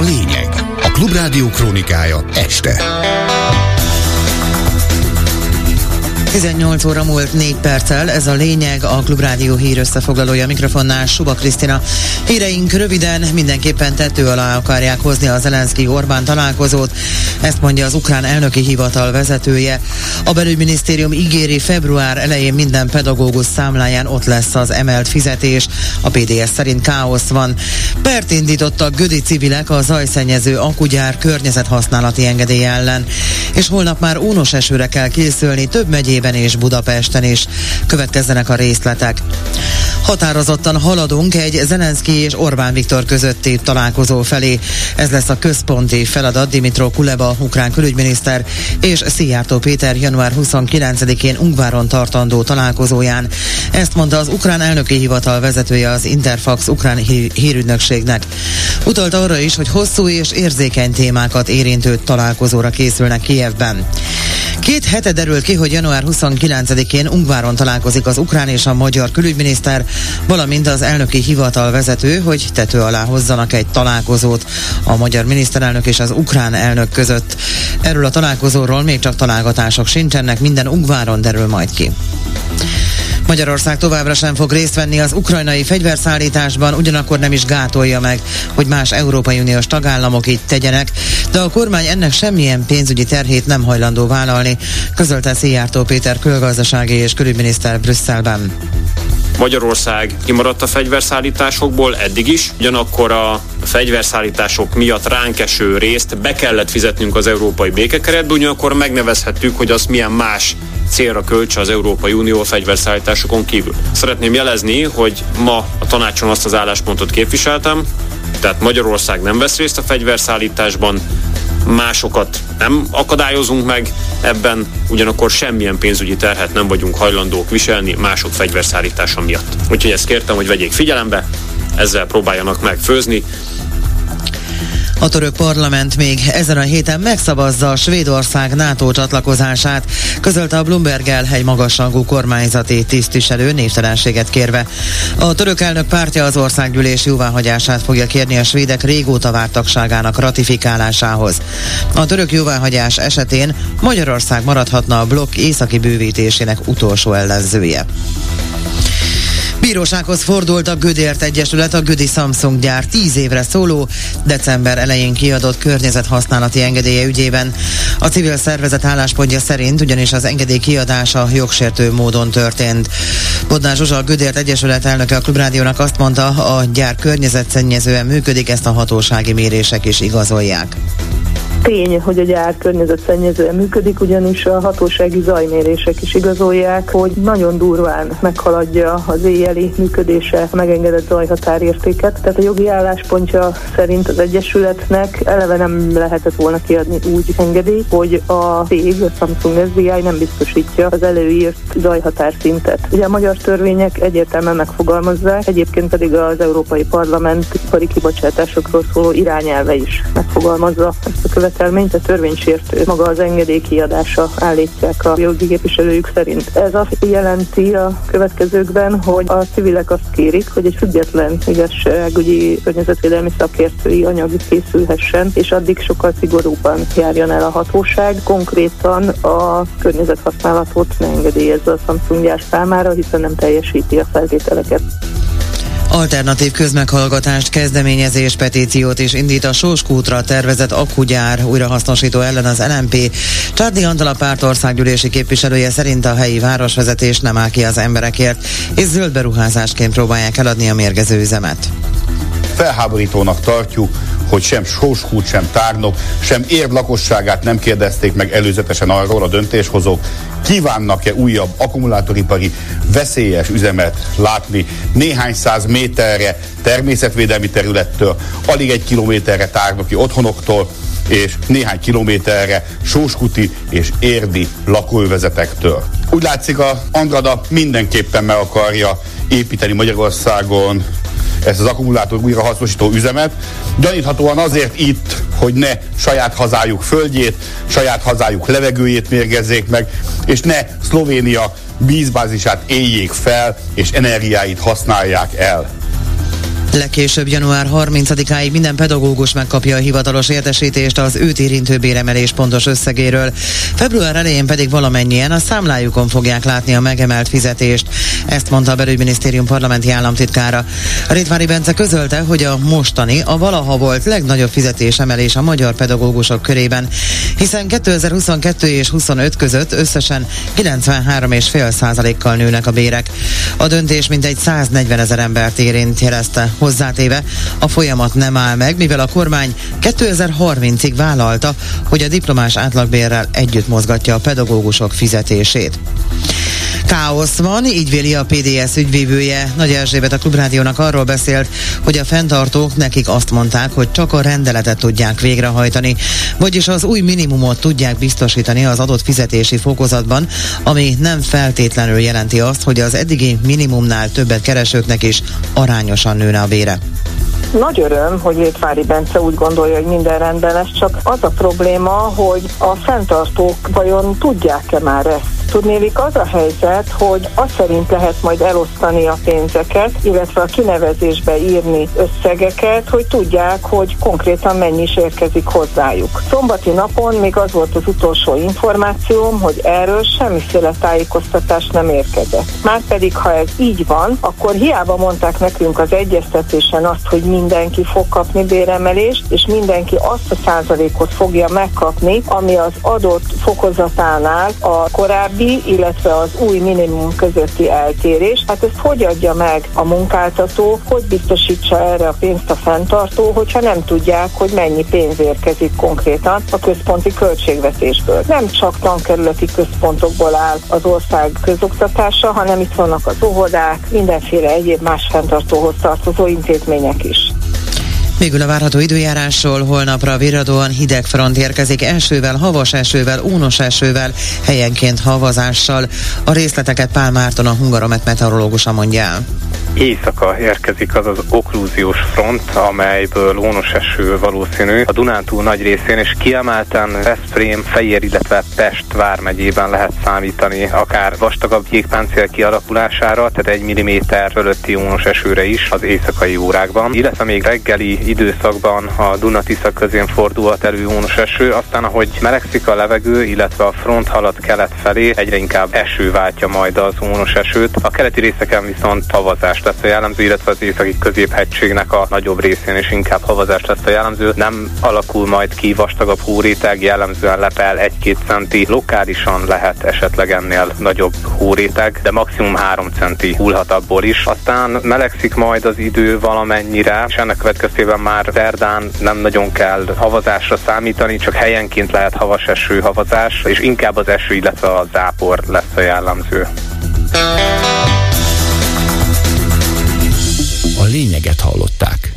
A lényeg. A Klubrádió krónikája este. 18 óra múlt 4 perccel, ez a lényeg, a Klubrádió hír összefoglalója mikrofonnál Suba Krisztina. Híreink röviden mindenképpen tető alá akarják hozni a Zelenszky Orbán találkozót, ezt mondja az ukrán elnöki hivatal vezetője. A belügyminisztérium ígéri február elején minden pedagógus számláján ott lesz az emelt fizetés. A PDS szerint káosz van. Pert indítottak gödi civilek a zajszennyező akugyár környezethasználati engedély ellen. És holnap már ónos esőre kell készülni több megyében megyében és Budapesten is. Következzenek a részletek. Határozottan haladunk egy Zelenszky és Orbán Viktor közötti találkozó felé. Ez lesz a központi feladat Dimitro Kuleba, ukrán külügyminiszter, és Szijjártó Péter január 29-én Ungváron tartandó találkozóján. Ezt mondta az ukrán elnöki hivatal vezetője az Interfax ukrán hírügynökségnek. Utalt arra is, hogy hosszú és érzékeny témákat érintő találkozóra készülnek Kijevben. Két hete derült ki, hogy január 29-én Ungváron találkozik az ukrán és a magyar külügyminiszter, valamint az elnöki hivatal vezető, hogy tető alá hozzanak egy találkozót a magyar miniszterelnök és az ukrán elnök között. Erről a találkozóról még csak találgatások sincsenek, minden Ungváron derül majd ki. Magyarország továbbra sem fog részt venni az ukrajnai fegyverszállításban, ugyanakkor nem is gátolja meg, hogy más Európai Uniós tagállamok így tegyenek, de a kormány ennek semmilyen pénzügyi terhét nem hajlandó vállalni, közölte Szijjártó Péter külgazdasági és külügyminiszter Brüsszelben. Magyarország kimaradt a fegyverszállításokból eddig is, ugyanakkor a fegyverszállítások miatt ránk eső részt be kellett fizetnünk az európai békekeretbe, ugyanakkor megnevezhettük, hogy az milyen más célra költse az Európai Unió a fegyverszállításokon kívül. Szeretném jelezni, hogy ma a tanácson azt az álláspontot képviseltem, tehát Magyarország nem vesz részt a fegyverszállításban, másokat nem akadályozunk meg ebben, ugyanakkor semmilyen pénzügyi terhet nem vagyunk hajlandók viselni mások fegyverszállítása miatt. Úgyhogy ezt kértem, hogy vegyék figyelembe, ezzel próbáljanak meg főzni, a török parlament még ezen a héten megszavazza a Svédország NATO csatlakozását, közölte a Bloomberg el egy magasrangú kormányzati tisztviselő névtelenséget kérve. A török elnök pártja az országgyűlés jóváhagyását fogja kérni a svédek régóta várt tagságának ratifikálásához. A török jóváhagyás esetén Magyarország maradhatna a blokk északi bővítésének utolsó ellenzője. Bírósághoz fordult a Gödért Egyesület a Gödi Samsung gyár 10 évre szóló, december elején kiadott környezethasználati engedélye ügyében. A civil szervezet álláspontja szerint ugyanis az engedély kiadása jogsértő módon történt. Bodnár Zsuzsa, a Gödért Egyesület elnöke a Klubrádiónak azt mondta, a gyár környezetszennyezően működik, ezt a hatósági mérések is igazolják. Tény, hogy a gyár környezetszennyezően működik, ugyanis a hatósági zajmérések is igazolják, hogy nagyon durván meghaladja az éjjeli működése a megengedett zajhatárértéket. Tehát a jogi álláspontja szerint az Egyesületnek eleve nem lehetett volna kiadni úgy engedélyt, hogy a cég, a Samsung SDI nem biztosítja az előírt zajhatárszintet. Ugye a magyar törvények egyértelműen megfogalmazzák, egyébként pedig az Európai Parlament ipari kibocsátásokról szóló irányelve is megfogalmazza ezt a követ követelményt, a törvénysértő maga az engedély kiadása állítják a jogi képviselőjük szerint. Ez azt jelenti a következőkben, hogy a civilek azt kérik, hogy egy független igazságügyi környezetvédelmi szakértői anyag készülhessen, és addig sokkal szigorúbban járjon el a hatóság. Konkrétan a környezethasználatot ne engedélyezze a Samsung gyár számára, hiszen nem teljesíti a feltételeket. Alternatív közmeghallgatást, kezdeményezés, petíciót is indít a Sóskútra tervezett akkugyár újrahasznosító ellen az LMP. Csárdi Antal a párt országgyűlési képviselője szerint a helyi városvezetés nem áll ki az emberekért, és zöld beruházásként próbálják eladni a mérgező üzemet. Felháborítónak tartjuk, hogy sem Sóskút, sem Tárnok, sem érd lakosságát nem kérdezték meg előzetesen arról a döntéshozók, kívánnak-e újabb akkumulátoripari veszélyes üzemet látni néhány száz méterre természetvédelmi területtől, alig egy kilométerre tárnoki otthonoktól, és néhány kilométerre Sóskuti és Érdi lakóövezetektől. Úgy látszik, a Andrada mindenképpen meg akarja építeni Magyarországon ezt az akkumulátor újrahasznosító üzemet. Gyaníthatóan azért itt, hogy ne saját hazájuk földjét, saját hazájuk levegőjét mérgezzék meg, és ne Szlovénia vízbázisát éljék fel, és energiáit használják el. Legkésőbb január 30-áig minden pedagógus megkapja a hivatalos értesítést az őt érintő béremelés pontos összegéről. Február elején pedig valamennyien a számlájukon fogják látni a megemelt fizetést. Ezt mondta a belügyminisztérium parlamenti államtitkára. Rétvári Bence közölte, hogy a mostani, a valaha volt legnagyobb fizetésemelés a magyar pedagógusok körében, hiszen 2022 és 25 között összesen 93,5 százalékkal nőnek a bérek. A döntés mintegy 140 ezer embert érint, jelezte hozzátéve. A folyamat nem áll meg, mivel a kormány 2030-ig vállalta, hogy a diplomás átlagbérrel együtt mozgatja a pedagógusok fizetését. Káosz van, így véli a PDS ügyvívője. Nagy Erzsébet a Klubrádiónak arról beszélt, hogy a fenntartók nekik azt mondták, hogy csak a rendeletet tudják végrehajtani, vagyis az új minimumot tudják biztosítani az adott fizetési fokozatban, ami nem feltétlenül jelenti azt, hogy az eddigi minimumnál többet keresőknek is arányosan nőne a bére. Nagy öröm, hogy Étvári Bence úgy gondolja, hogy minden rendben lesz, csak az a probléma, hogy a fenntartók vajon tudják-e már ezt? Tudnélik az a helyzet, hogy az szerint lehet majd elosztani a pénzeket, illetve a kinevezésbe írni összegeket, hogy tudják, hogy konkrétan mennyi is érkezik hozzájuk. Szombati napon még az volt az utolsó információm, hogy erről semmiféle tájékoztatás nem érkezett. Márpedig, ha ez így van, akkor hiába mondták nekünk az egyeztetésen azt, hogy mindenki fog kapni béremelést, és mindenki azt a százalékot fogja megkapni, ami az adott fokozatánál a korábbi korábbi, illetve az új minimum közötti eltérés. Hát ezt hogy adja meg a munkáltató, hogy biztosítsa erre a pénzt a fenntartó, hogyha nem tudják, hogy mennyi pénz érkezik konkrétan a központi költségvetésből. Nem csak tankerületi központokból áll az ország közoktatása, hanem itt vannak az óvodák, mindenféle egyéb más fenntartóhoz tartozó intézmények is. Végül a várható időjárásról holnapra viradóan hideg front érkezik esővel, havas esővel, ónos esővel, helyenként havazással. A részleteket Pál Márton a hungaromet meteorológusa mondja éjszaka érkezik az az oklúziós front, amelyből ónos eső valószínű a Dunántúl nagy részén, és kiemelten Veszprém, Fejér, illetve Pest vármegyében lehet számítani akár vastagabb jégpáncél kialakulására, tehát egy milliméter fölötti ónos esőre is az éjszakai órákban, illetve még reggeli időszakban a Dunatisza közén fordulhat elő ónos eső, aztán ahogy melegszik a levegő, illetve a front halad kelet felé, egyre inkább eső váltja majd az ónos esőt. A keleti részeken viszont havazás lesz a jellemző, illetve az északi középhegységnek a nagyobb részén is inkább havazás lesz a jellemző. Nem alakul majd ki vastagabb hóréteg, jellemzően lepel 1-2 centi, lokálisan lehet esetleg ennél nagyobb hóréteg, de maximum 3 centi hullhat abból is. Aztán melegszik majd az idő valamennyire, és ennek következtében már szerdán nem nagyon kell havazásra számítani, csak helyenként lehet havas eső havazás, és inkább az eső, illetve a zápor lesz a jellemző. Lényeget hallották.